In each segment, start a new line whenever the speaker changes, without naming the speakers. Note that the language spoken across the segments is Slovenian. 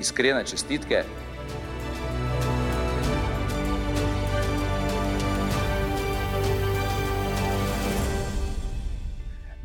iskrene čestitke.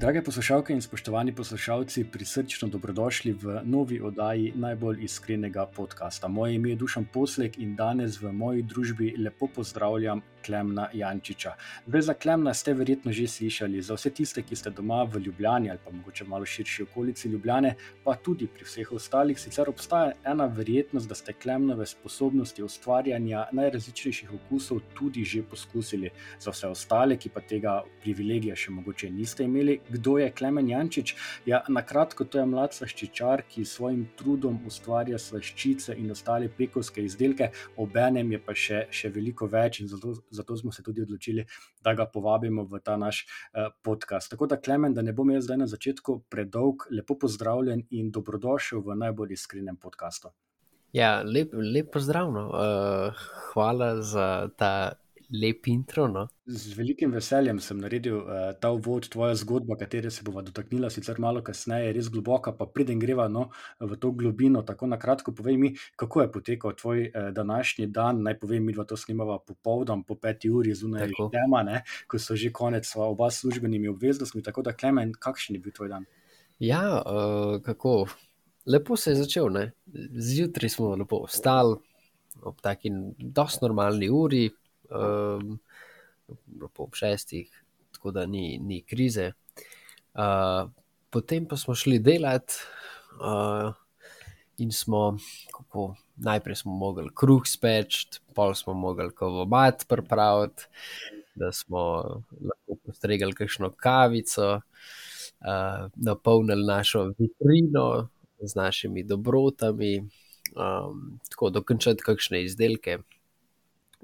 Drage poslušalke in spoštovani poslušalci, prisrčno dobrodošli v novi oddaji najbolj iskrenega podcasta. Moje ime je Dušan Poslek in danes v moji družbi lepo pozdravljam Klemna Jančiča. Zdaj za Klemna ste verjetno že slišali, za vse tiste, ki ste doma v Ljubljani ali pa mogoče malo širši okolici Ljubljane, pa tudi pri vseh ostalih, sicer obstaja ena verjetnost, da ste Klemnove sposobnosti ustvarjanja najrazličnejših okusov tudi že poskusili. Za vse ostale, ki pa tega privilegija še mogoče niste imeli, kdo je Klemen Jančič? Ja, na kratko, to je mlad slaščičar, ki s svojim trudom ustvarja slaščice in ostale pekovske izdelke, obenem je pa še, še veliko več in zato zato smo se tudi odločili, da ga povabimo v ta naš uh, podcast. Tako da, Klemen, da ne bom jaz zdaj na začetku predolg, lepo pozdravljen in dobrodošel v najbolj iskrenem podkastu.
Ja, lep, lep pozdrav. No. Uh, hvala za ta lep intro. No?
Z velikim veseljem sem naredil uh, ta uvod, tvoja zgodba, katero se bomo dotaknili, sicer malo kasneje, res globoka, pa preden greva no, v to globino. Tako na kratko, povej mi, kako je potekal tvoj uh, današnji dan. Naj povem, mi dva to snimava popovdan, po peti uri zunaj tema, ne, ko so že konec s oba službenimi obveznostmi. Tako da, Klemen, kakšen je bil tvoj dan?
Ja, uh, kako. Lepo se je začel, ne? zjutraj smo lepo vstali ob taki dosti normalni uri, um, po šestih, tako da ni, ni krize. Uh, potem pa smo šli delati uh, in smo, kako, najprej smo mogli kruh speč, pol smo mogli kovomat pripraviti, da smo lahko postregali kakšno kavico, uh, napolnili našo vitrino z našimi dobrotami, um, tako dokončati kakšne izdelke.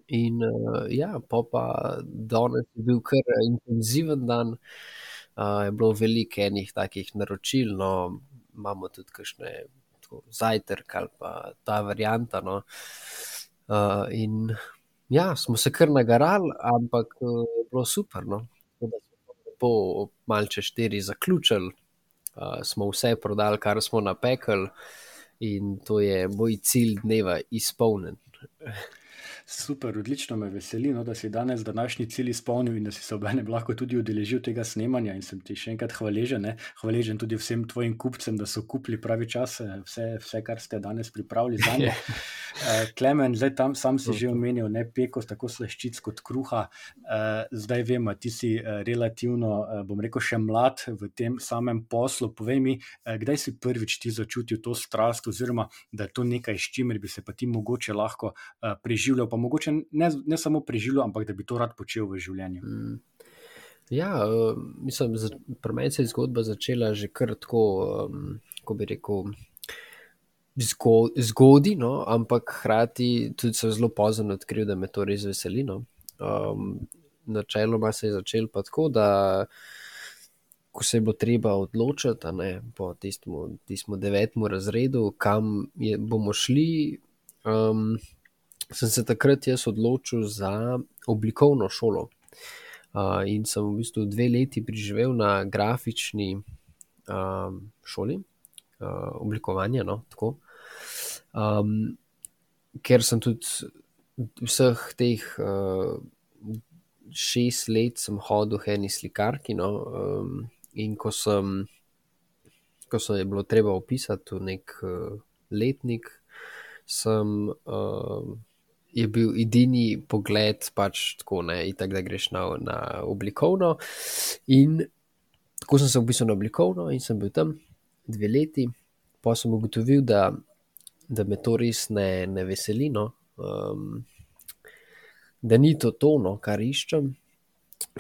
In uh, ja, pa, pa danes je bil kar intenziven dan, uh, je bilo veliko enih takih naročil, no, imamo tudi kakšne zajtrk ali pa ta varianta. No. Uh, in ja, smo se kar nagarali, ampak uh, je bilo super. No. Po malce štiri zaključili, uh, smo vse prodali, kar smo napekli, in to je moj cilj dneva izpolnjen.
Super, odlično me veseli, no, da si danes današnji cilj izpolnil in da si se obenem lahko tudi udeležil tega snemanja. In sem ti še enkrat hvaležen, ne? hvaležen tudi vsem tvojim kupcem, da so kupili pravi čas, eh, vse, vse kar ste danes pripravili za nje. Eh, Klemen, zdaj tam sam si že omenil, ne peko, tako slaščic kot kruha. Eh, zdaj vemo, ti si relativno, bom rekel, še mlad v tem samem poslu. Povej mi, kdaj si prvič ti začutil to strast, oziroma da je to nekaj, s čimer bi se pa ti mogoče lahko preživljal pa mogoče ne, ne samo preživljal, ampak da bi to rad počel v življenju. Mm.
Ja, uh, mislim, pri meni se je zgodba začela že kar tako, um, ko bi rekel, zgodaj, no, ampak hkrati tudi sem zelo pozorno odkril, da me to res veseli. No. Um, načeloma se je začel pa tako, da ko se je bilo treba odločiti, ne, po tistem devetem razredu, kam je, bomo šli. Um, sem se takrat jaz odločil za oblikovno šolo. Uh, in sem v bistvu dve leti preživel na grafični uh, šoli, uh, oblikovanja. No, um, ker sem tudi vseh teh uh, šest let hodil v eni slikarki. No, um, in ko sem, ko sem je bilo treba opisati v nek uh, letnik, sem. Je bil edini pogled, pač tako, ne, itak, da greš na, na oblikovno. In tako sem se opisal na oblikovno in sem bil tam dve leti, pa sem ugotovil, da, da me to res ne, ne veseli, no, um, da ni to tono, kar iščem.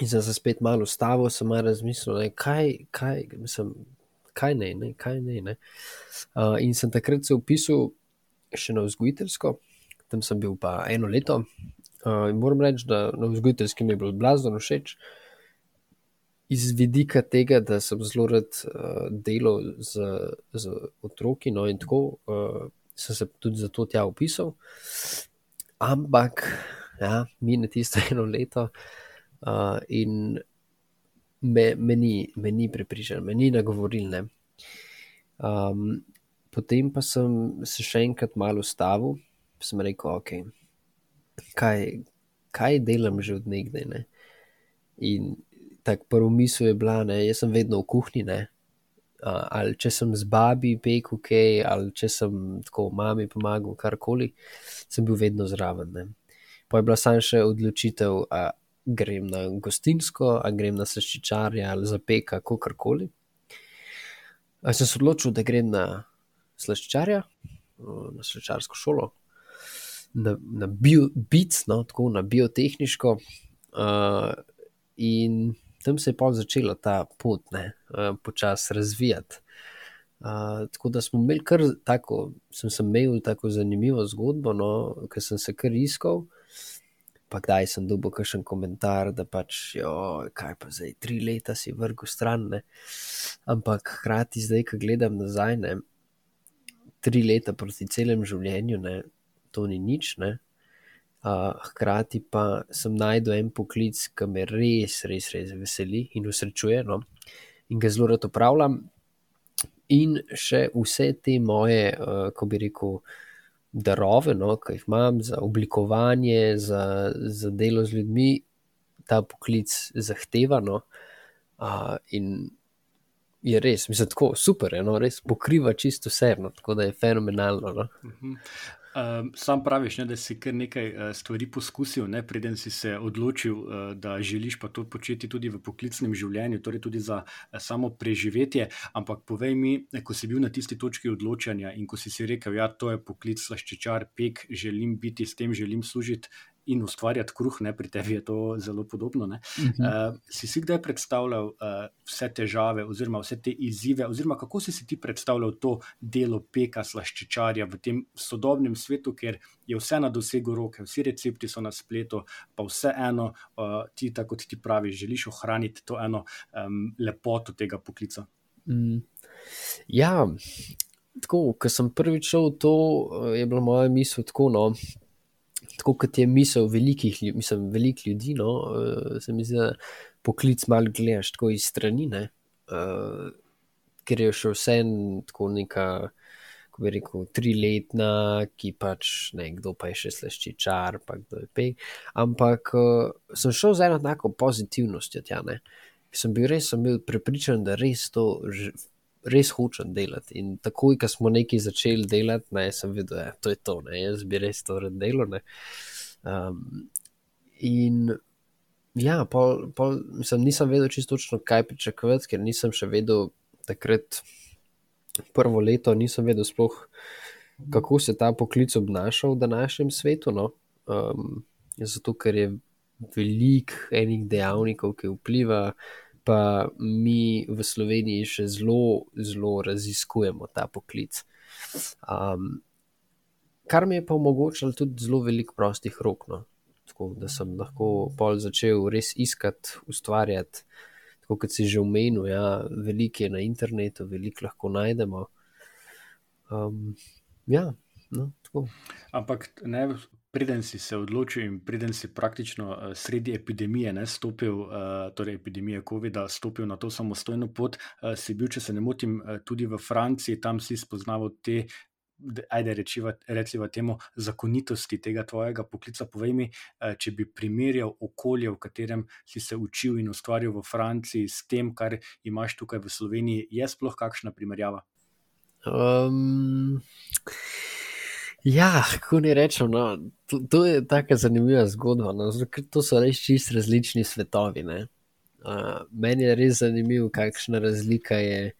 In sem se spet malo ustavil, sem malo razmislil, ne, kaj, kaj, mislim, kaj ne, ne, kaj ne. ne. Uh, in sem takrat se opisal še na vzgojiteljsko, tam sem bil pa eno leto. Uh, in moram reči, da na vzgojiteljski mi je bilo blazno všeč. Iz vidika tega, da sem zelo rad uh, delal z, z otroki, no in tako uh, sem se tudi zato tja upisal. Ampak, ja, mine tisto eno leto uh, in me, me, ni, me ni prepričal, me ni nagovoril. Ne. Um, potem pa sem se še enkrat malo ustavil, sem rekel, ok, kaj, kaj delam že od nekdaj. In tako prvo misel je bila, da sem vedno v kuhinji, ne. Uh, ali če sem z babi pekel, okay, ali če sem tako mami pomagal, karkoli, sem bil vedno zraven. Ne. Pa je bila samo še odločitev, ali grem na gostinsko, ali grem na srčičarje, ali za peka, kakorkoli. Sem se odločil, da grem na srčičarja, na srčičarsko šolo, na, na bio, bic, no, tako na biotehniško. Uh, in tam se je pa začela ta pot, ne, uh, počasi razvijati. Uh, tako da smo imeli kar tako, sem, sem imel tako zanimivo zgodbo, no, ker sem se kar iskal. Pa kdaj sem dobil kakšen komentar, da pač, jo, kaj pa zdaj, tri leta si vrgel stran. Ne. Ampak hkrati, zdaj, ko gledam nazaj, ne, tri leta proti celem življenju, ne, to ni nič. Ne. Uh, hkrati pa sem najdel en poklic, ki me res, res, res veseli in usrečuje, no? in ga zelo rado upravljam. In še vse te moje, uh, ko bi rekel, darove, no, ki jih imam za oblikovanje, za, za delo z ljudmi, ta poklic zahteva. No? Uh, in je res, mislim, tako super, no? res pokriva čisto vse, no? tako da je fenomenalno. No?
Um, sam praviš, ne, da si kar nekaj uh, stvari poskusil, ne, preden si se odločil, uh, da želiš pa to početi tudi v poklicnem življenju, torej tudi za uh, samo preživetje. Ampak povej mi, ko si bil na tisti točki odločanja in ko si si rekel, da ja, to je poklic slaščičar, pek, želim biti s tem, želim služiti in ustvarjati kruh, ne, pri tebi je to zelo podobno. Uh -huh. uh, si si kdaj predstavljal uh, vse težave, oziroma vse te izzive, oziroma kako si si ti predstavljal to delo peka, slaščičarja v tem sodobnem svetu, ker je vse na dosegu roke, vsi recepti so na spletu, pa vseeno uh, ti, tako kot ti praviš, želiš ohraniti to eno um, lepoto tega poklica. Mm.
Ja. Tako, ko sem prvič šel v to, je bila moja misel tako. No, tako kot je misel velikih, mislim, velik ljudi, no, uh, se mi zdi, da poklic malo gledaš tako iz strani, uh, ker je še vse en tako neka. Bi rekel, triletna, ki pač ne, kdo pa je še slešči čar, pa kdo je pej. Ampak uh, sem šel z eno tako pozitivnostjo tja, ne. Sem bil res, sem bil prepričan, da res to res hočem delati. In takoj, ko smo nekaj začeli delati, ne, sem videl, da ja, je to, ne, jaz bi res to rad delal. Um, in ja, pol, pol, mislim, nisem vedel čisto točno, kaj pričakovati, ker nisem še vedel takrat, prvo leto, nisem vedel sploh, kako se ta poklic obnaša v današnjem svetu. No? Um, zato, ker je veliko enih dejavnikov, ki vplivajo pa mi v Sloveniji še zelo, zelo raziskujemo ta poklic. Um, kar mi je pa omogočalo tudi zelo veliko prostih rok, no? tako da sem lahko pol začel res iskati, ustvarjati. Tako kot si že omenil, ja, veliko je na internetu, veliko lahko najdemo. Um, ja, no,
Ampak ne, preden si se odločil in preden si praktično uh, sredi epidemije ne, stopil, uh, torej epidemije COVID-a, stopil na to samostojno pot, uh, si bil, če se ne motim, uh, tudi v Franciji, tam si spoznaval te. Ajde, reciva temu zakonitosti tega tvojega poklica. Povej mi, če bi primerjal okolje, v katerem si se učil in ustvarjal v Franciji, s tem, kar imaš tukaj v Sloveniji, je sploh kakšna primerjava? Um,
Ja, kako ne rečem, no, to, to je tako zanimiva zgodba. No, to so res čist različni svetovi. Uh, meni je res zanimivo, kakšna razlika je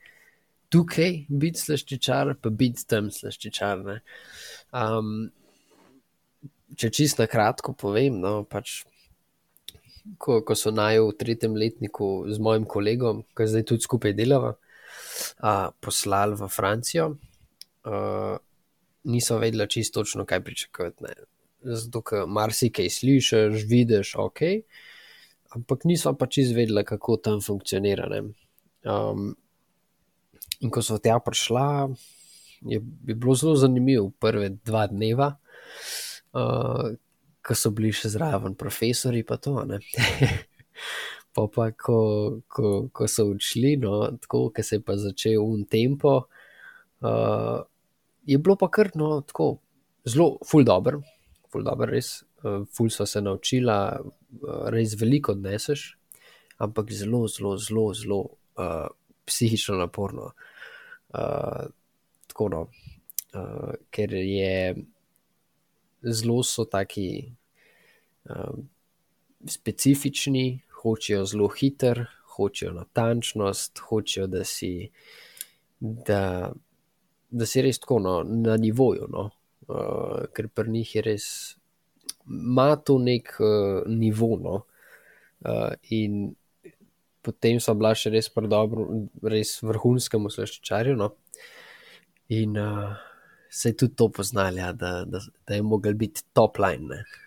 tukaj biti slaščičar, pa biti tam slaščičar. Um, če čisto na kratko povem, no, pač, ko, ko so naj v tretjem letniku z mojim kolegom, ki zdaj tudi skupaj delava, uh, poslali v Francijo. Uh, niso vedela čisto točno, kaj pričakovati. Ne. Zato, ker marsikaj slišiš, vidiš, ok, ampak niso pa čisto vedela, kako tam funkcionira. ne. Um, in ko so tja prišla, je, je bilo zelo zanimivo, prve dva dneva, uh, ko so bili še zraven profesori, pa to. Pa pa, ko, ko, ko so odšli, no, tako, ko se je pa začel un tempo, uh, je bilo pa kar no, tako zelo, ful dobro, ful dobro, res, uh, ful so se naučila, uh, res veliko odneseš, ampak zelo, zelo, zelo, zelo uh, psihično naporno. Uh, tako no, uh, ker je zelo so taki uh, specifični, hočejo zelo hiter, hočejo natančnost, hočejo, da si, da, da si res tako no, na nivoju. No. Uh, ker pri njih je res, ima to nek uh, nivo. No. Uh, in potem so bila še res predobro, res vrhunskemu slaščičarju. No. In uh, se je tudi to poznali, ja, da, da, da je mogel biti top line. Ne.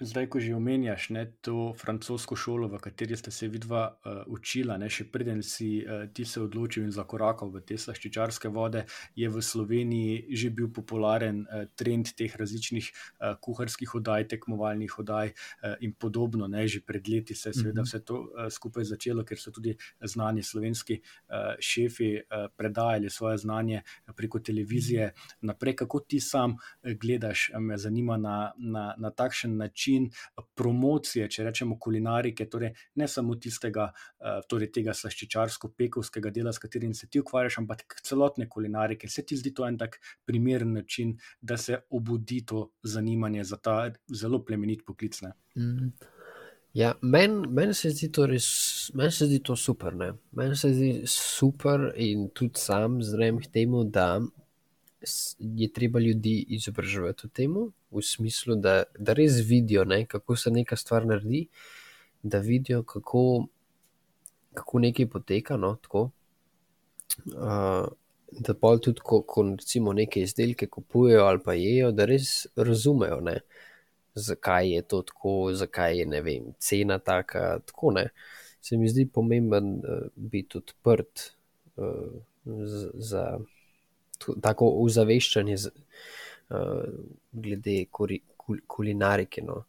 Zdaj, ko že omenjaš ne, to francosko šolo, v kateri ste se vidva uh, učila, ne, še preden si uh, ti se odločil in zakorakal v te slaščičarske vode, je v Sloveniji že bil popularen uh, trend teh različnih uh, kuharskih oddaj, tekmovalnih oddaj uh, in podobno. Ne, že pred leti se je seveda vse to uh, skupaj začelo, ker so tudi znani slovenski uh, šefi uh, predajali svoje znanje preko televizije naprej. Kako ti sam gledaš, me zanima na, na, na takšen način način promocije, če rečemo, kulinarike, torej ne samo tistega, torej tega slaščičarsko-pekovskega dela, s katerim se ti ukvarjaš, ampak celotne kulinarike. Se ti zdi to en tak primeren način, da se obudi to zanimanje za ta zelo plemenit poklic? Ne?
Mm. Ja, meni men se, men se zdi to super. Meni se zdi super in tudi sam zrem k temu, da je treba ljudi izobraževati v tem, v smislu, da, da res vidijo, ne, kako se neka stvar naredi, da vidijo, kako, kako nekaj poteka. No, tako, uh, da pa tudi, ko, ko recimo neke izdelke kupujejo ali pa jejo, da res razumejo, ne, zakaj je to tako, zakaj je vem, cena taka. Tako, ne. Se mi zdi pomemben uh, biti odprt uh, za tako ozaveščanje z, uh, glede kuri, kul, kulinarike. No.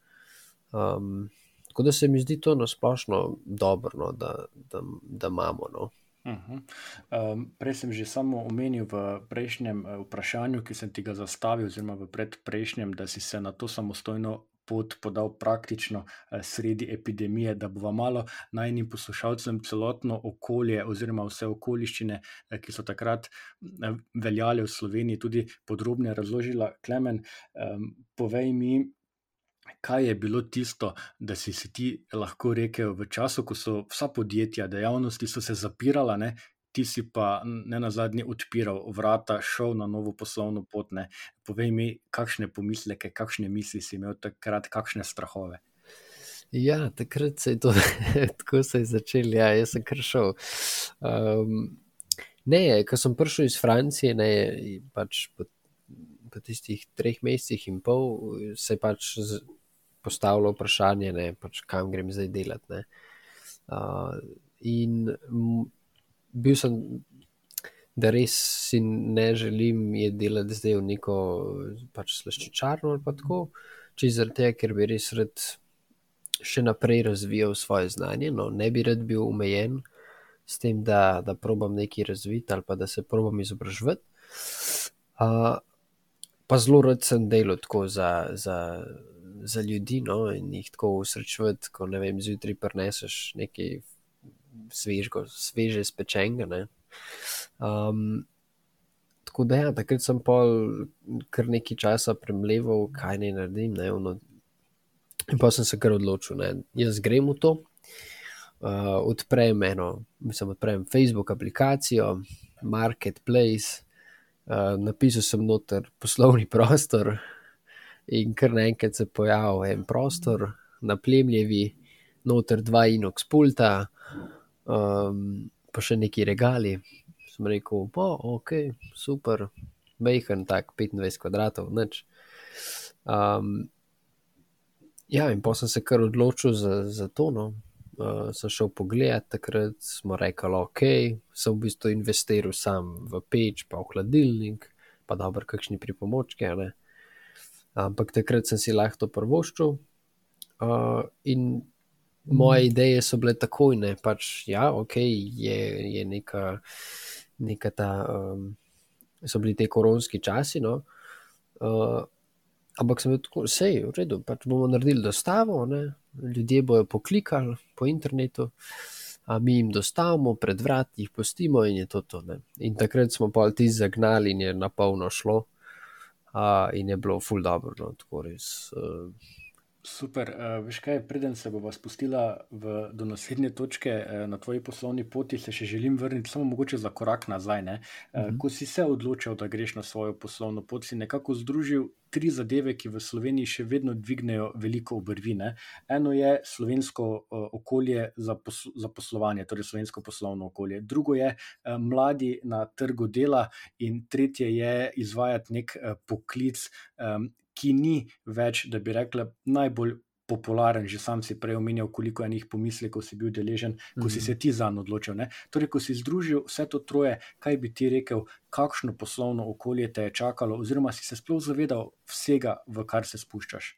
Um, tako da se mi zdi to nasplošno dobro, no, da, da, da imamo. No.
Uh -huh. um, prej sem že samo omenil v prejšnjem uh, vprašanju, ki sem ti ga zastavil, oziroma v predprejšnjem, da si se na to samostojno pot podal praktično eh, sredi epidemije, da bo malo najnim poslušalcem celotno okolje oziroma vse okoliščine, eh, ki so takrat eh, veljale v Sloveniji, tudi podrobno razložila. Klemen, povej mi. Kaj je bilo tisto, da si si ti lahko rekel v času, ko so vsa podjetja, dejavnosti so se zapirala, ne, ti si pa ne na zadnje odpiral vrata, šel na novo poslovno pot. Ne. Povej mi, kakšne pomisleke, kakšne misli si imel takrat, kakšne strahove.
Ja, takrat se je to tako se je začel, ja, jaz sem kar šel. Um, ne, ko sem prišel iz Francije, ne, pač po, po tistih treh mesecih in pol, se je pač postavilo vprašanje, ne, pač kam grem zdaj delati. Uh, in bil sem, da res si ne želim delati zdaj v neko pač slaščičarno ali pa tako, če zaradi tega, ker bi res rad še naprej razvijal svoje znanje. No, ne bi rad bil omejen s tem, da, da probam nekaj razviti ali pa da se probam izobraževati. Uh, pa zelo rad sem delal tako za. za Za ljudi, no, in jih tako usrečevati, ko ne vem, zjutraj preneseš nekaj svežgo, sveže spečenega. Um, tako da, ja, takrat sem pol kar nekaj časa premleval, kaj naj naredim. Ne, ono, in pa sem se kar odločil, da jaz grem v to. Uh, odprem eno, mislim, odprem Facebook aplikacijo, Marketplace, uh, napisal sem noter poslovni prostor, in kar naenkrat se pojavlja en prostor, na plemljevi, noter dva inox pulta, um, pa še neki regali. Sem rekel, pa ok, super, mehen, tak 25 kvadratov, nič. Um, ja, in potem sem se kar odločil za, za to. No. Uh, sem šel pogledat, takrat smo rekli, ok, sem v bistvu investiral sam v peč, pa v hladilnik, pa dobro, kakšni pripomočki. Ne. Ampak takrat sem si lahko to prvoščil. Uh, in moje ideje so bile takojne, pač ja, ok, je, je neka, neka ta, um, so bili te koronski časi. No. Uh, ampak sem bil tako, vse je v redu, pač bomo naredili dostavo, ne. ljudje bojo poklikali po internetu. A mi jim dostavimo, pred vrati jih postimo, in je to to. Ne. In takrat smo pa ti zagnali, in je na polno šlo, a, in je bilo ful dobro. No, tako res. Uh,
Super. Uh, veš kaj, preden se bomo spustila v, do naslednje točke uh, na tvoji poslovni poti, se še želim vrniti samo mogoče za korak nazaj. Uh, uh -huh. Ko si se odločil, da greš na svojo poslovno pot, si nekako združil tri zadeve, ki v Sloveniji še vedno dvignejo veliko obrvine. Eno je slovensko uh, okolje za, poslo, za poslovanje, torej slovensko poslovno okolje. Drugo je uh, mladi na trgu dela in tretje je izvajati nek uh, poklic. Um, ki ni več, da bi rekla, najbolj popularen. Že sam si prej omenjal, koliko enih pomislekov si bil deležen, ko si se ti za njo odločil. Ne? Torej, ko si združil vse to troje, kaj bi ti rekel, kakšno poslovno okolje te je čakalo, oziroma si se sploh zavedal vsega, v kar se spuščaš.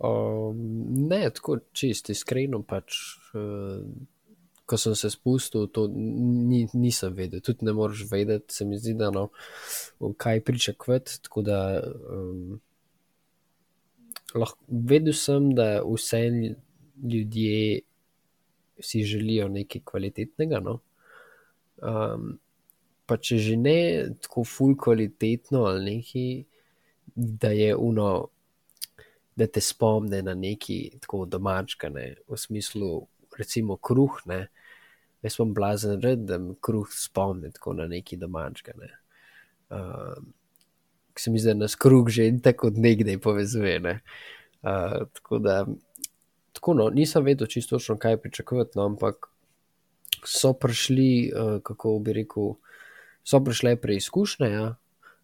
Um, ne, tako čist, iskreno pač. Uh ko sem se spustil, to ni, nisem vedel. Tudi ne moreš vedeti, se mi zdi, da no, kaj pričakovati. Tako da um, lahko, vedel sem, da vse ljudje si želijo nekaj kvalitetnega. No? Um, pa če že ne tako ful kvalitetno ali nekaj, da je uno. Da te spomne na neki tako domačka, ne, v smislu, recimo, kruh, ne, jaz sem blazen, red, da mi kruh spomni tako na neki domačka. Ne. Uh, se mi da nas kruh že in tako od nekdaj povezuje. Ne. Uh, tako da, tako no, nisem vedel čisto točno, kaj pričakovati, no, ampak so prišli, uh, kako bi rekel, so prišle preizkušnje, ja,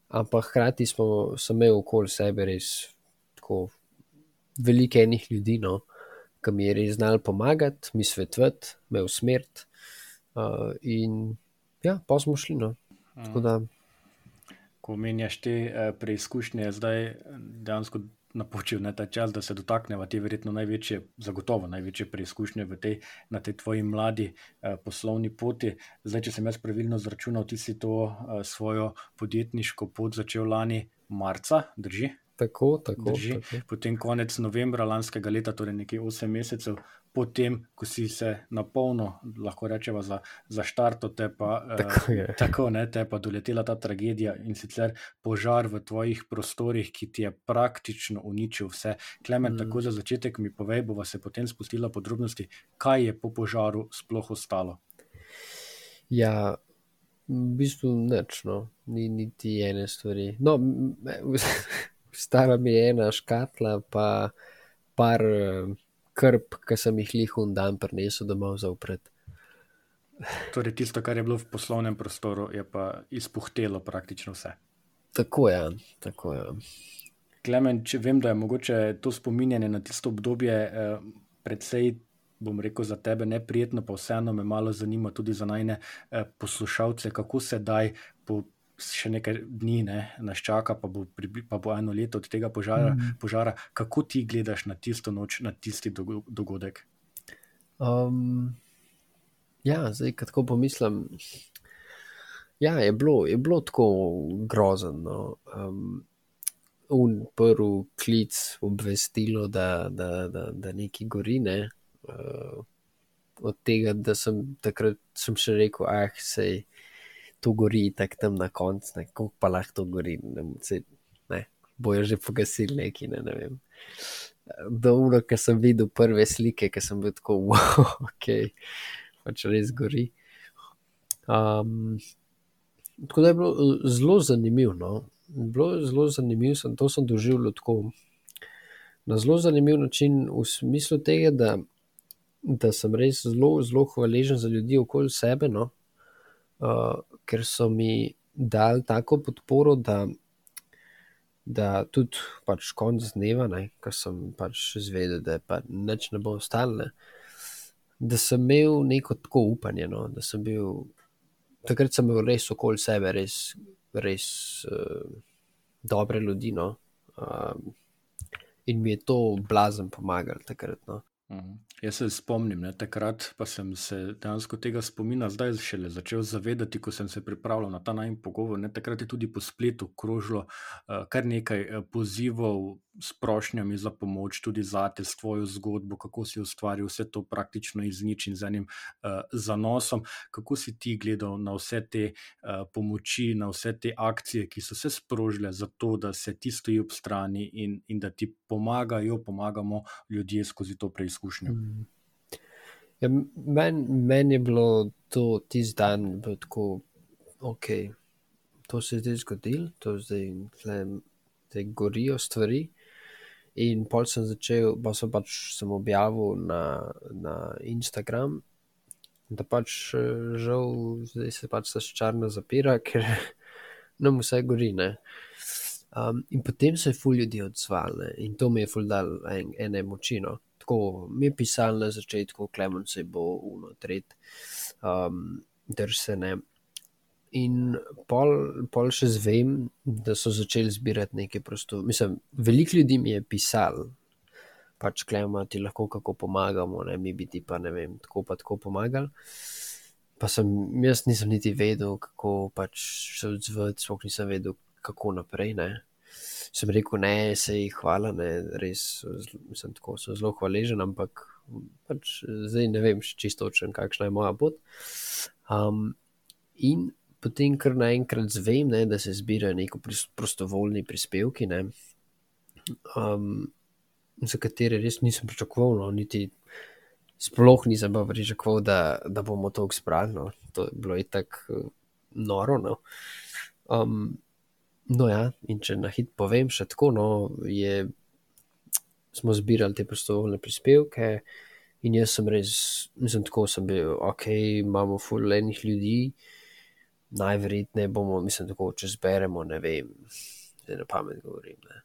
ampak hkrati smo, sem imel okoli sebe res tako veliko enih ljudi, no, ki mi je res znal pomagati, mi svetovati, me usmeriti. Uh, in ja, pa smo šli. No. Da...
Ko menjaš te uh, preizkušnje, zdaj dejansko napočil ne, ta čas, da se dotaknemo te verjetno največje, zagotovo največje preizkušnje tej, na tej tvoji mladi uh, poslovni poti. Zdaj, če sem jaz pravilno zračunal, ti si to uh, svojo podjetniško pot začel lani marca, drži?
Tako, tako,
tako. Potem konec novembra lanskega leta, torej nekaj 8 mesecev, potem, ko si se na polno, lahko rečemo, za, za štarto, te pa,
tako,
eh, tako ne, te pa doletela ta tragedija in sicer požar v tvojih prostorih, ki ti je praktično uničil vse. Klemen, mm. tako za začetek mi povej, bova se potem spustila podrobnosti, kaj je po požaru sploh ostalo.
Ja, v bistvu nič, no. ni niti ene stvari. No, stara mi je ena škatla, pa par uh, krp, ki sem jih lihun dan prinesel domov za upred.
Torej, tisto, kar je bilo v poslovnem prostoru, je pa izpuhtelo praktično vse.
Tako je. Tako je.
Klemen, če vem, da je mogoče to spominjanje na tisto obdobje eh, predvsej, bom rekel, za tebe neprijetno, pa vseeno me malo zanima tudi za najne eh, poslušalce, kako se daj po še nekaj dni ne, nas čaka, pa bo, pa bo eno leto od tega požara, mm. požara. Kako ti gledaš na tisto noč, na tisti dogodek?
Um, ja, zdaj, ko pomislim, ja, je, bilo, je bilo tako grozno. No. Um, Un prvi klic obvestilo, da, da, da, da nekaj gori. Ne. Uh, od tega, da sem takrat sem še rekel, ah, sej to gori, tako tam na koncu, kako pa lahko to gori. Ne, se, ne, bojo že pogasili neki, ne, ne vem. Dobro, ker sem videl prve slike, ki sem bil tako, wow, ok, pač res gori. Um, tako da je bilo zelo zanimivo. No? Bilo je zelo zanimivo, sem, to sem doživljal tako na zelo zanimiv način, v smislu tega, da, da sem res zelo, zelo hvaležen za ljudi okoli sebe. No? Uh, ker so mi dali tako podporo, da, da tudi pač konc dneva, ko sem pač zvedel, da pa nič ne bo ostalo, da sem imel neko tako upanje. No, da sem bil, takrat sem bil res okoli sebe, res, res uh, dobre ljudi. No, uh, in mi je to blazen pomagalo takrat. No.
Mhm. Jaz se spomnim, ne, takrat pa sem se dejansko tega spomina zdaj šele začel zavedati, ko sem se pripravljal na ta najmenj pogovor. Ne, takrat je tudi po spletu krožilo uh, kar nekaj uh, pozivov s prošnjami za pomoč, tudi za te svojo zgodbo, kako si ustvaril vse to praktično iz nič in z enim uh, zanosom. Kako si ti gledal na vse te uh, pomoči, na vse te akcije, ki so se sprožile za to, da se ti stoji ob strani in, in da ti pomagajo, pomagamo ljudje skozi to preizkušnjo. Mm.
Ja, Meni men je bilo to tisti dan, da je tako, ok, to se je zdaj zgodilo, to zdaj, zdaj gorijo stvari. In pol sem začel, pa sem pač sem objavil na, na Instagram, da pač žal, zdaj se pač ta ščarna zapira, ker nam vse gori. Um, in potem se je ful ljudi odzval in to mi je ful dal en, ene močino tako mi je pisal na začetku, Klemon se bo uno, tret, um, drsene. In pol, pol še zvem, da so začeli zbirati nekaj prostora. Mislim, veliko ljudi mi je pisal, pač klema ti lahko kako pomagamo, ne mi biti pa ne vem, tako pa tako pomagali. Pa sem, jaz nisem niti vedel, kako pač se odzvati, sploh nisem vedel, kako naprej. Ne sem rekel, ne, se jih hvala, ne, res sem tako sem zelo hvaležen, ampak pač zdaj ne vem čisto točno, kakšna je moja pot. Um, in potem, ker naenkrat zvem, ne, da se zbirajo neko prostovoljni prispevki, ne, um, za katere res nisem pričakoval, no, niti sploh nisem pa pričakoval, da, da bomo to spravili. No. To je bilo tako noro. No. Um, No, ja, in če na hit povem, še tako, no, je, smo zbirali te prostovoljne prispevke, in jaz sem res, mislim, tako sem bil, ok, imamo fulejnih ljudi, najverjetneje bomo, mislim, tako, če zberemo, ne vem, zdaj na pamet govorim, ne,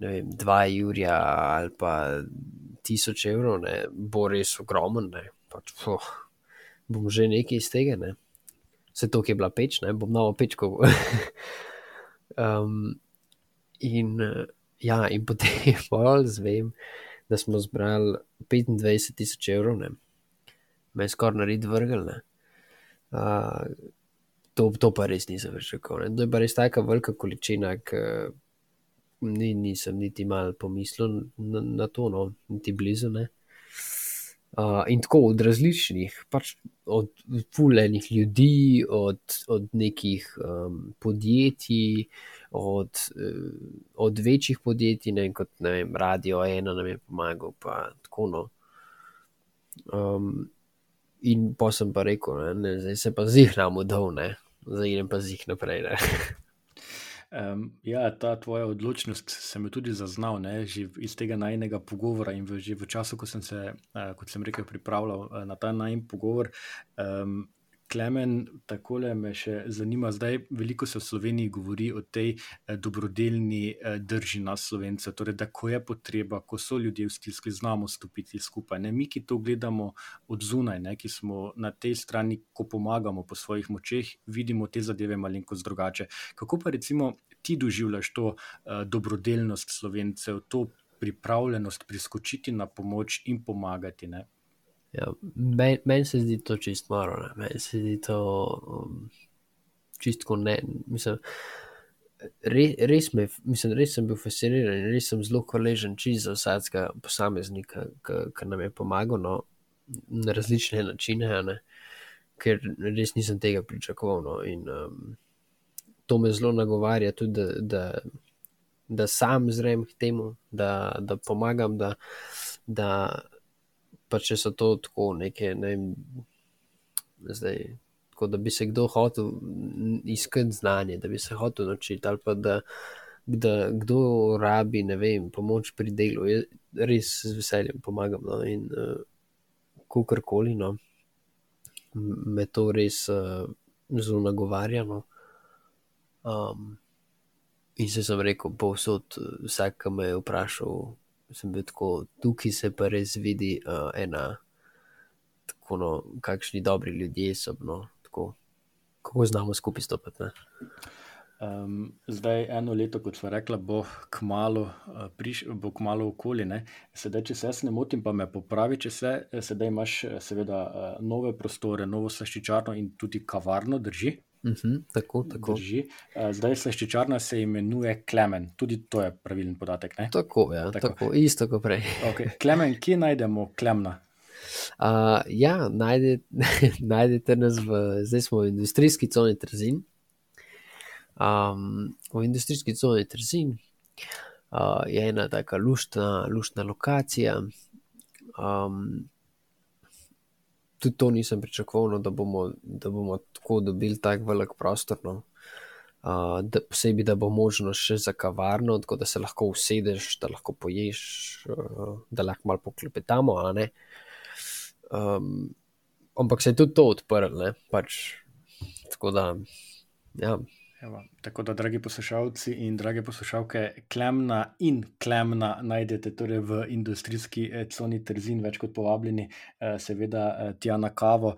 ne vem, dva jurja ali pa tisoč evrov, ne, bo res ogromen, ne, pač, poh, bom že nekaj iz tega, ne, se to, ki je bila peč, ne, bom novo pečko. Um, in, ja, in potem pol zvem, da smo zbrali 25 tisoč evrov, ne. me je skoraj narediti vrgel. Uh, to, to pa res nisem rekel. To je pa res taka velika količina, ki ni, nisem niti malo pomislil na, na to, no, niti blizu. Ne. Uh, in tako od različnih, pač od fulejnih ljudi, od, od nekih um, podjetij, od, uh, od večjih podjetij, ne kot ne vem, Radio Ena nam je pomagal, pa tako no. Um, in pa sem pa rekel, ne, ne, zdaj se pa zihramo dol, ne, zdaj idem pa zih naprej.
Um, ja, ta tvoja odločnost sem jo tudi zaznal, ne, že iz tega najnega pogovora in v, že v času, ko sem se, uh, kot sem rekel, pripravljal uh, na ta najmen pogovor. Um, Klemen, takole me še zanima, zdaj veliko se v Sloveniji govori o tej eh, dobrodelni eh, drži na slovence, torej da ko je potreba, ko so ljudje v stiski, znamo stopiti skupaj. Ne? Mi, ki to gledamo od zunaj, ne? ki smo na tej strani, ko pomagamo po svojih močeh, vidimo te zadeve malenkost drugače. Kako pa recimo ti doživljaš to eh, dobrodelnost slovencev, to pripravljenost priskočiti na pomoč in pomagati? Ne?
Ja, Meni men se zdi to čist maro, meni se zdi to um, čistko ne. Mislim, re, res, me, mislim, res sem bil fasciniran in res sem zelo hvaležen za vsakega posameznika, ki nam je pomagal no, na različne načine, ne, ker res nisem tega pričakoval. No, in, um, to me zelo nagovarja tudi, da, da, da sam zrem k temu, da, da pomagam. Da, da, pa če so to tako neke, ne vem, zdaj, tako da bi se kdo hotel iskati znanje, da bi se hotel naučiti, ali pa da, da kdo rabi, vem, pomoč pri delu, jaz res z veseljem pomagam. No, in uh, kakorkoli, no, me to res uh, zelo nagovarja. No. Um, in se sem rekel, povsod, vsak, ki me je vprašal, sem bil tako, tukaj se pa res vidi uh, ena, tako no, kakšni dobri ljudje so, no, tako, kako znamo skupaj stopiti.
Um, zdaj, eno leto, kot smo rekli, bo kmalo, uh, priš, bo kmalo okoli. Ne? Sedaj, če se jaz ne motim, pa me popravi, če se sedaj imaš, seveda, uh, nove prostore, novo slaščičarno in tudi kavarno, drži.
Uh
Mhm,
-huh, tako, tako.
Drži. Uh, zdaj slaščičarna se imenuje Klemen, tudi to je pravilen podatek. Ne?
Tako, ja, tako. tako, isto kot prej.
okay. Klemen, kje najdemo Klemna?
Uh, ja, najde, najdete nas v, zdaj smo v industrijski coni Trzin. Um, v industrijski coni Trzin uh, je ena taka luštna, luštna lokacija. Um, tudi to nisem pričakoval, no, da, bomo, da bomo tako dobili tako velik prostor. No. Uh, da, posebej, da bo možno še za kavarno, tako da se lahko usedeš, da lahko poješ, uh, da lahko malo poklepetamo. Um, ampak se je tudi to odprlo, pač, tako da. Ja.
Evo, tako da, dragi poslušalci in drage poslušalke, Klemna in Klemna najdete torej v industrijski coni Trzin, več kot povabljeni, seveda tja na kavo.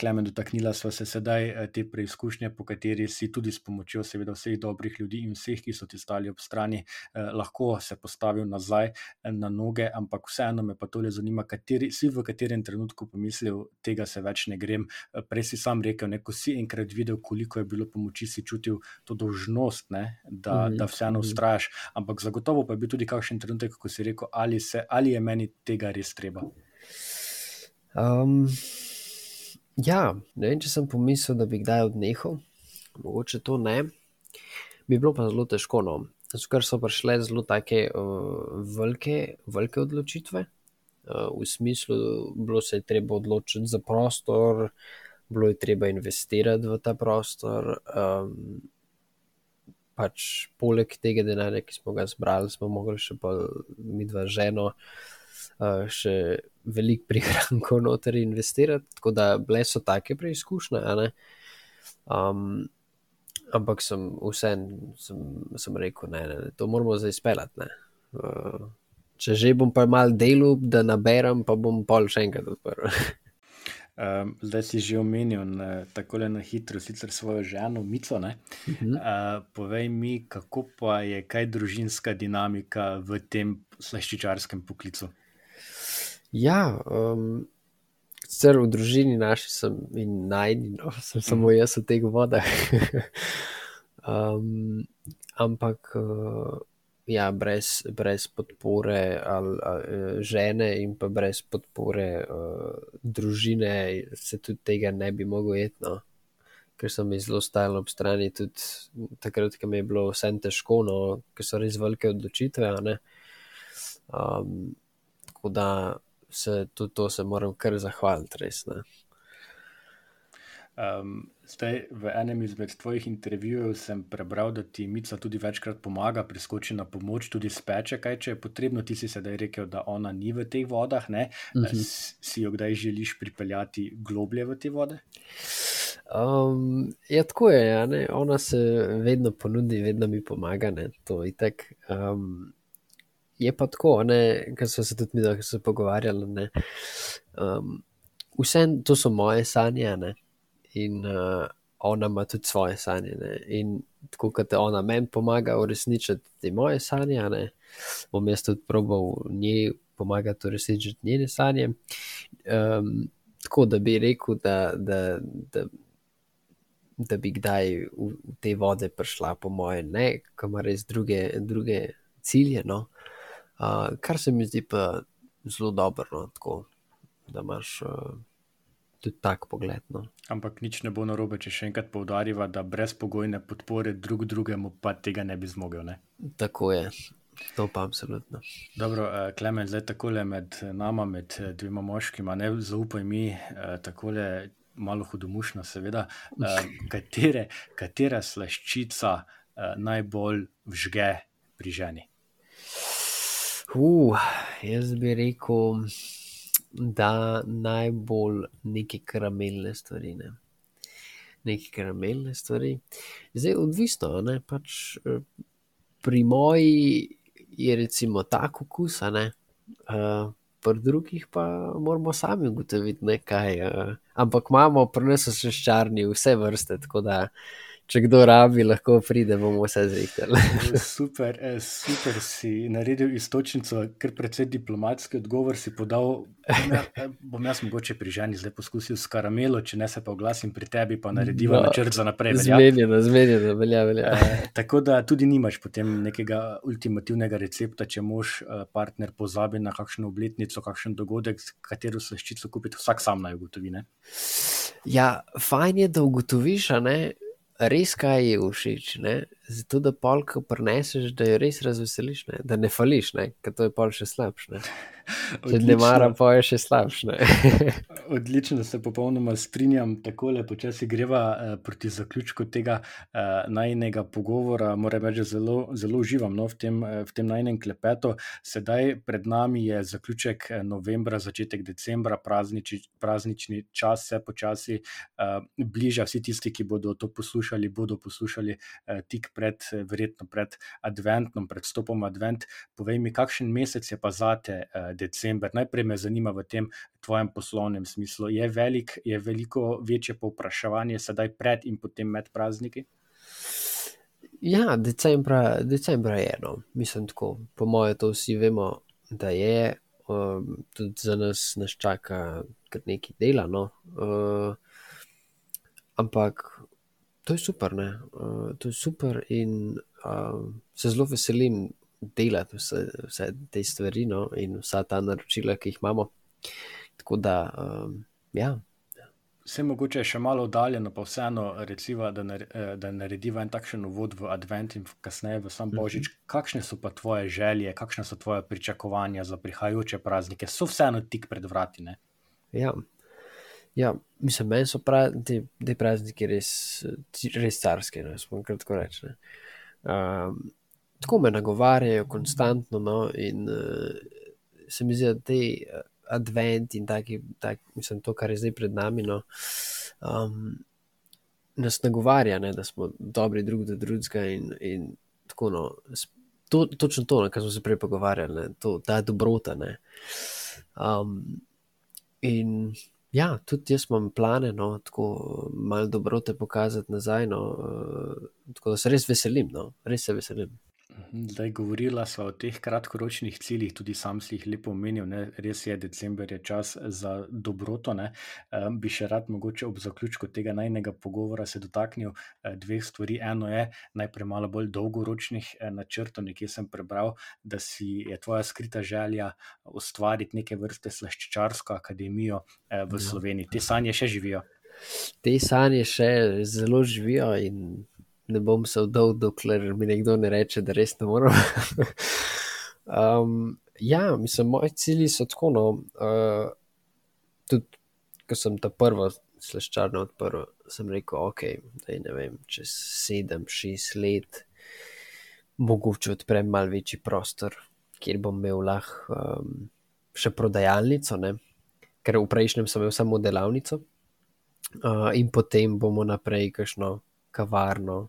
Klemen, dotaknila sva se sedaj te preizkušnje, po kateri si tudi s pomočjo seveda vseh dobrih ljudi in vseh, ki so ti stali ob strani, lahko se postavil nazaj na noge, ampak vseeno me pa tole zanima, kateri si v katerem trenutku pomislil, tega se več ne grem. Prej si sam rekel, ne, ko si enkrat videl, koliko je bilo pomoči, si čutil to dožnost, ne, da, mm -hmm. da vseeno ustrajaš. Ampak zagotovo pa je bil tudi kakšen trenutek, ko si rekel, ali, se, ali je meni tega res treba.
Um, ja, ne vem, če sem pomislil, da bi kdaj odnehal, mogoče to ne. Bi bilo pa zelo težko. No. Ker so prišle zelo take uh, velike, velike odločitve, uh, v smislu, bilo se je treba odločiti za prostor, bilo je treba investirati v ta prostor. Um, pač poleg tega denarja, ki smo ga zbrali, smo mogli še pa mi dva ženo, uh, še veliko prihrankov noter investirati, tako da bile so take preizkušnje. Um, ampak sem vsem sem, sem rekel, ne, ne, to moramo zdaj speljati. Uh, če že bom pa mal delal, da naberem, pa bom pol še enkrat odprl.
Um, zdaj si že omenil tako na hitro, sicer svojo ženo, Mico. Uh -huh. uh, povej mi, kako pa je, kaj družinska dinamika v tem slaščičarskem poklicu?
Ja, um, sicer v družini naši sem in najni, no, sem samo jaz v teh vodah. um, ampak. Uh, Ja, brez, brez podpore ali, ali, žene, in pa brez podpore uh, družine, se tudi tega ne bi mogel etno, ker sem jih zelo stajal ob strani. Tudi takrat, ko mi je bilo vse težko, no, ker so res velike odločitve. Um, tako da se tudi to se moram kar zahvaliti, res.
Um, zdaj, v enem izmed tvojih intervjujev sem prebral, da ti Mica tudi večkrat pomaga, priskoči na pomoč, tudi speče, kaj če je potrebno. Ti si sedaj rekel, da ona ni v teh vodah. Uh
Mhm.
-huh. Si jo kdaj želiš pripeljati globlje v te vode?
Um, ja, tako je. Ja, ne? Ona se vedno ponudi, vedno mi pomaga. Ne? To je tako. Um, je pa tako, ker smo se tudi mi, se pogovarjali. Um, vse to so moje sanje. Ne? In uh, ona ima tudi svoje sanje. Ne? In tako kot ona meni pomaga uresničiti te moje sanje, ne? bom jaz tudi probal njej pomagati uresničiti njene sanje. Um, tako da bi rekel, da, da, da, da bi kdaj v, v te vode prišla, po moje, ne, ki ima res druge, druge cilje. No? Uh, kar se mi zdi pa zelo dobro, no? tako da imaš. Uh, Tudi tako pogled. No.
Ampak nič ne bo narobe, če še enkrat poudarjava, da brez pogojne podpore drug drugemu pa tega ne bi zmogel. Ne?
Tako je, to pa absolutno.
Dobro, Klemen, zdaj takole med nama, med dvema moškima, ne zaupaj mi, takole malo hudomušno, seveda, katere, katera slaščica najbolj vžge pri ženi?
Uh, jaz bi rekel da najbolj neke karamelne stvari. Ne. neke karamelne stvari. Zdaj, odvisno, ne, pač eh, pri moji je recimo tak okus, ne. Uh, pri drugih pa moramo sami ugotoviti nekaj. Uh, ampak imamo pri nas še ščarni vse vrste, tako da če kdo rabi, lahko pride, bomo vse zrihtali.
super, eh, super si naredil istočnico, ker predvsej diplomatski odgovor si podal. Bom, ja, eh, bom jaz mogoče pri ženi zdaj poskusil s karamelo, če ne se pa oglasim pri tebi, pa narediva no, načrt za naprej.
Zmenjeno, zmenjeno, velja, velja.
Eh, tako da tudi nimaš potem nekega ultimativnega recepta, če mož partner pozabi na kakšno obletnico, kakšen dogodek, katero se ščico kupiti, vsak sam naj ugotovi. Ne?
Ja, fajn je, da ugotoviš, ne res kaj je všeč, ne? zato da polk preneseš, da jo res razveseliš, ne? da ne fališ, ker to je pol še slabše. Če ne maram, pa je še slabše.
Odlično, se popolnoma strinjam. Tako le počasi greva uh, proti zaključku tega uh, najnega pogovora. Moram reči, zelo, zelo uživam no, v tem, uh, tem najnem klepetu. Sedaj pred nami je zaključek novembra, začetek decembra, prazniči, praznični čas se počasi uh, bliža. Vsi tisti, ki bodo to poslušali, bodo poslušali uh, tik pred, verjetno pred adventom, pred stopom advent. Povej mi, kakšen mesec je pa zate? Uh, december. Najprej me zanima v tem tvojem poslovnem smislu. Je, velik, je veliko večje povpraševanje sedaj pred in potem med prazniki?
Ja, decembra, decembra je eno. Mislim, tako, po mojem, to vsi vemo, da je. Um, tudi za nas, nas čaka kar nekaj dela. No? Uh, ampak to je super, uh, to je super in uh, se zelo veselim delati vse, vse te stvari no, in vsa ta naročila, ki jih imamo. Tako da, um, ja.
Vse mogoče še malo oddaljeno, pa vseeno, reciva, da, nar eh, da narediva en takšen uvod v Advent in kasneje v sam Božič. Mm -hmm. Kakšne so pa tvoje želje, kakšne so tvoje pričakovanja za prihajajoče praznike? So vseeno tik pred vrati. Ne?
Ja. Ja, mislim, meni so prav, te, te prazniki res, res carske, no, smo kratko reči. Um, tako me nagovarjajo, konstantno. No, in uh, se mi zdi, da te uh, advent in taki, tak, mislim, to, kar je zdaj pred nami, no, um, nas nagovarja, ne, da smo dobri drug do drugega in, in tako. No, to, točno to, kar smo se prej pogovarjali, ne, to, ta dobrota. Ne, um, in Ja, tudi jaz imam plane, no, tako malo dobrote pokazati nazaj. No, uh, tako da se res veselim, no, res se veselim.
Zdaj, govorila sva o teh kratkoročnih ciljih, tudi sam si jih lepo omenil. Ne? Res je, december je čas za dobroto. E, bi še rad, mogoče ob zaključku tega najnega pogovora, se dotaknil e, dveh stvari. Eno je najprej malo bolj dolgoročnih e, načrtov. Nekje sem prebral, da si je tvoja skrita želja ustvariti neke vrste slaščičarsko akademijo e, v ja. Sloveniji. Te sanje še živijo.
Te sanje še zelo živijo in ne bom se vdal, dokler mi nekdo ne reče, da res ne morem. um, ja, mislim, moji cilji so tako. No, uh, tudi, ko sem ta prvo sleščarno odprl, sem rekel, ok, da ne vem, čez sedem, šest let, mogoče odprem mal večji prostor, kjer bom imel lahko um, še prodajalnico, ne? ker v prejšnjem sem imel samo delavnico. Uh, in potem bomo naprej, kakšno kavarno,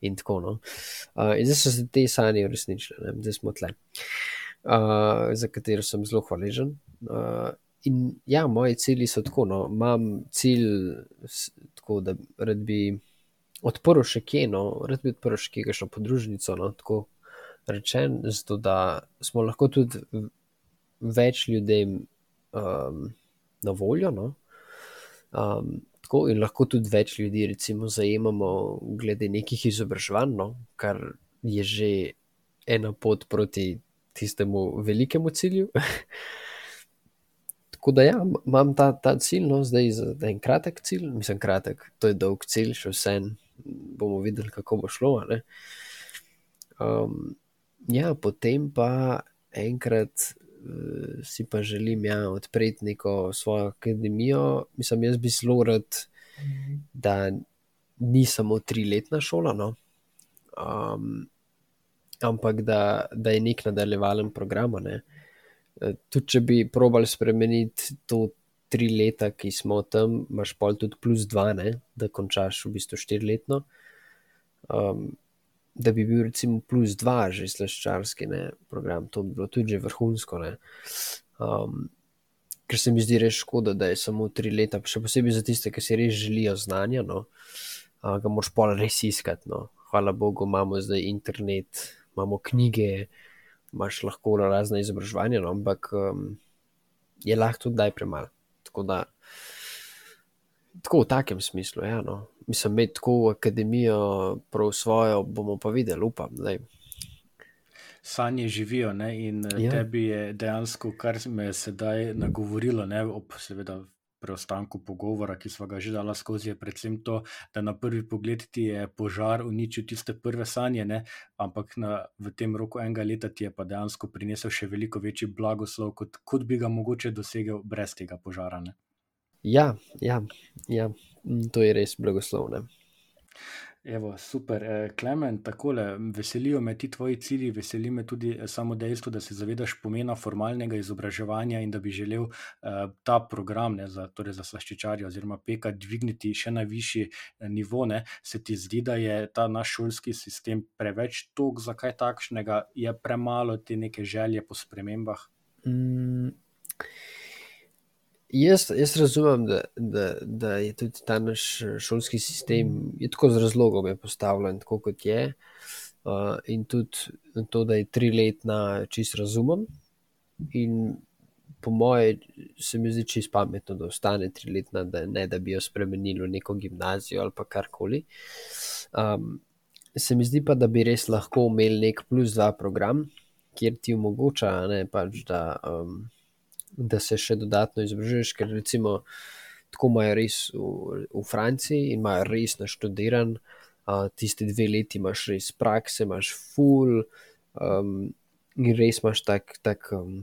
in tako naprej. No. Uh, in zdaj so se te sanje uresničile, zdaj smo tle, uh, za katero sem zelo hvaležen. Uh, in ja, moji cilji so tako. No. Imam cilj, tako, da rad bi odprl še kje, no, rad bi odprl še kje, še podružnico. No, tako rečen, zato da smo lahko tudi več ljudem um, na voljo. No. Um, tako in lahko tudi več ljudi, recimo, zajemamo, glede nekih izobraževanj, no, kar je že ena pot proti tistemu velikemu cilju. tako da, ja, imam ta, ta cilj, no, zdaj za en kratek cilj, mislim, kratek, to je dolg cilj, še vse bomo videli, kako bo šlo. Um, ja, potem pa enkrat si pa želim ja, odpreti neko svojo akademijo. Mislim, jaz bi zelo rad, da ni samo triletna šola, no? um, ampak da, da je nek nadaljevalen program. Ne? Eh, tudi če bi probali spremeniti to tri leta, ki smo tam, imaš pol tudi plus dva, ne, da končaš v bistvu štiriletno. Um, da bi bil recimo plus dva že slaščarski ne, program, to bi bilo tudi že vrhunsko. Um, ker se mi zdi res škoda, da je samo tri leta, še posebej za tiste, ki si res želijo znanja, no, uh, ga moš pol res iskati. No. Hvala Bogu, imamo zdaj internet, imamo knjige, imaš lahko razne izobraževanja, no, ampak um, je lahko tudi daj premalo. Tako da, tako v takem smislu, ja, no mislim, imeti tako akademijo, prav svojo, bomo pa videli, upam. Daj.
Sanje živijo ne? in ja. tebi je dejansko, kar me je sedaj nagovorilo, ne? ob seveda. Preostanku pogovora, ki smo ga že dali skozi, je predvsem to, da na prvi pogled ti je požar uničil tiste prve sanje, ne? ampak na, v tem roku enega leta ti je pa dejansko prinesel še veliko večji blagoslov, kot, kot bi ga mogoče dosegel brez tega požara. Ne?
Ja, ja, ja, to je res blagoslovno.
Evo, super, e, Klemen, takole, veselijo me ti tvoji cilji, veseli me tudi e, samo dejstvo, da se zavedaš pomena formalnega izobraževanja in da bi želel uh, ta program ne, za, torej za slaščičarje oziroma peka dvigniti še na višji nivo. Ne. Se ti zdi, da je ta naš šolski sistem preveč tog, zakaj takšnega, je premalo te neke želje po spremembah? Mm.
Jaz, jaz razumem, da, da, da je tudi ta naš eh, šolski sistem tako z razlogom postavljen, tako kot je. Uh, in tudi to, da je tri letna, čist razumem. In po moje, se mi zdi čist pametno, da ostane tri letna, da ne da bi jo spremenili v neko gimnazijo ali pa karkoli. Um, se mi zdi pa, da bi res lahko imeli nek plus dva program, kjer ti omogoča, ne, pač, da. Um, da se še dodatno izobražuješ, ker recimo tako imajo res v, v Franciji in imajo res naštudiran, uh, tiste dve leti imaš res prakse, imaš full um, in res imaš tak, tak um,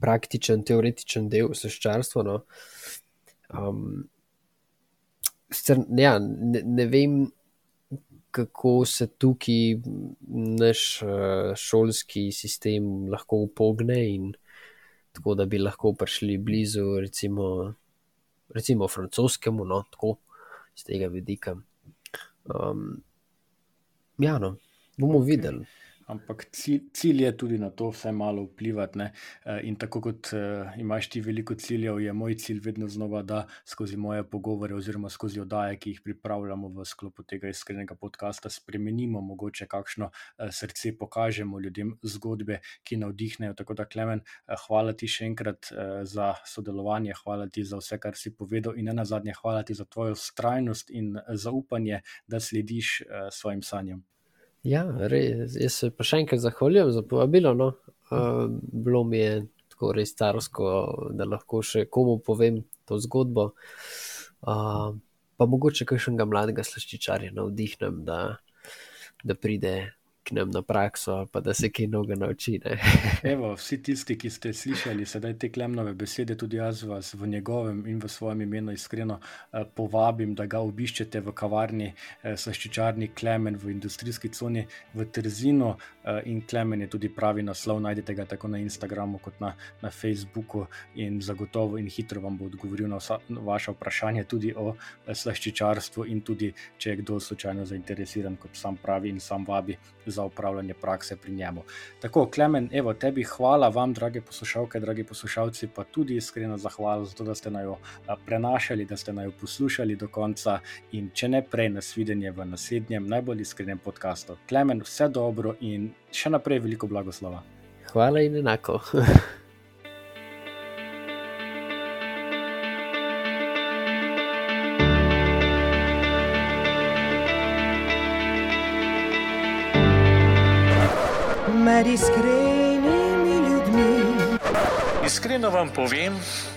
praktičen, teoretičen del seščarstva. No. Um, ja, ne, ne vem, kako se tukaj naš uh, šolski sistem lahko upogne in tako da bi lahko prišli blizu, recimo, recimo francoskemu, no, tako z tega vidika. Um, ja, no, bomo videli.
Ampak cilj, cilj je tudi na to, vse malo vplivati. Ne? Eh, in tako kot uh, imaš ti veliko ciljev, je moj cilj vedno znova, da skozi moje pogovore oziroma skozi oddaje, ki jih pripravljamo v sklopu tega iskrenega podcasta, spremenimo mogoče kakšno uh, srce, pokažemo ljudem zgodbe, ki navdihnejo. Tako da, Klemen, hvala ti še enkrat za sodelovanje, hvala ti za vse, kar si povedal, in na zadnje, hvala ti za tvojo strajnost in zaupanje, da slediš svojim sanjam.
Ja, res, jaz se pa še enkrat zahvaljujem za povabilo. No. Uh, bilo mi je tako res starsko, da lahko še komu povem to zgodbo. Uh, pa mogoče kakšnega mladega slaščičarja navdihnem, da, da pride k nam na prakso, pa da se kaj novega nauči.
Evo, vsi tisti, ki ste slišali sedaj te klemnove besede, tudi jaz vas v njegovem in v svojem imenu iskreno eh, povabim, da ga obiščete v kavarni eh, Saščičarni Klemen v industrijski coni v Trzinu. Eh, in Klemen je tudi pravi naslov, najdete ga tako na Instagramu kot na, na Facebooku in zagotovo in hitro vam bo odgovoril na vsa, vaše vprašanje tudi o eh, slaščičarstvu in tudi, če je kdo slučajno zainteresiran, kot sam pravi in sam vabi za upravljanje prakse pri njemu. Tako, Klemen, evo, tebi hvala, vam, drage poslušalke, dragi poslušalci, pa tudi iskreno zahvala za to, da ste naj prenašali, da ste naj poslušali do konca in če ne prej, nasvidenje v naslednjem najbolj iskrenem podkastu. Klemen, vse dobro in še naprej veliko blagoslova.
Hvala in enako.
med iskrenimi ljudmi.
Iskreno vam povem,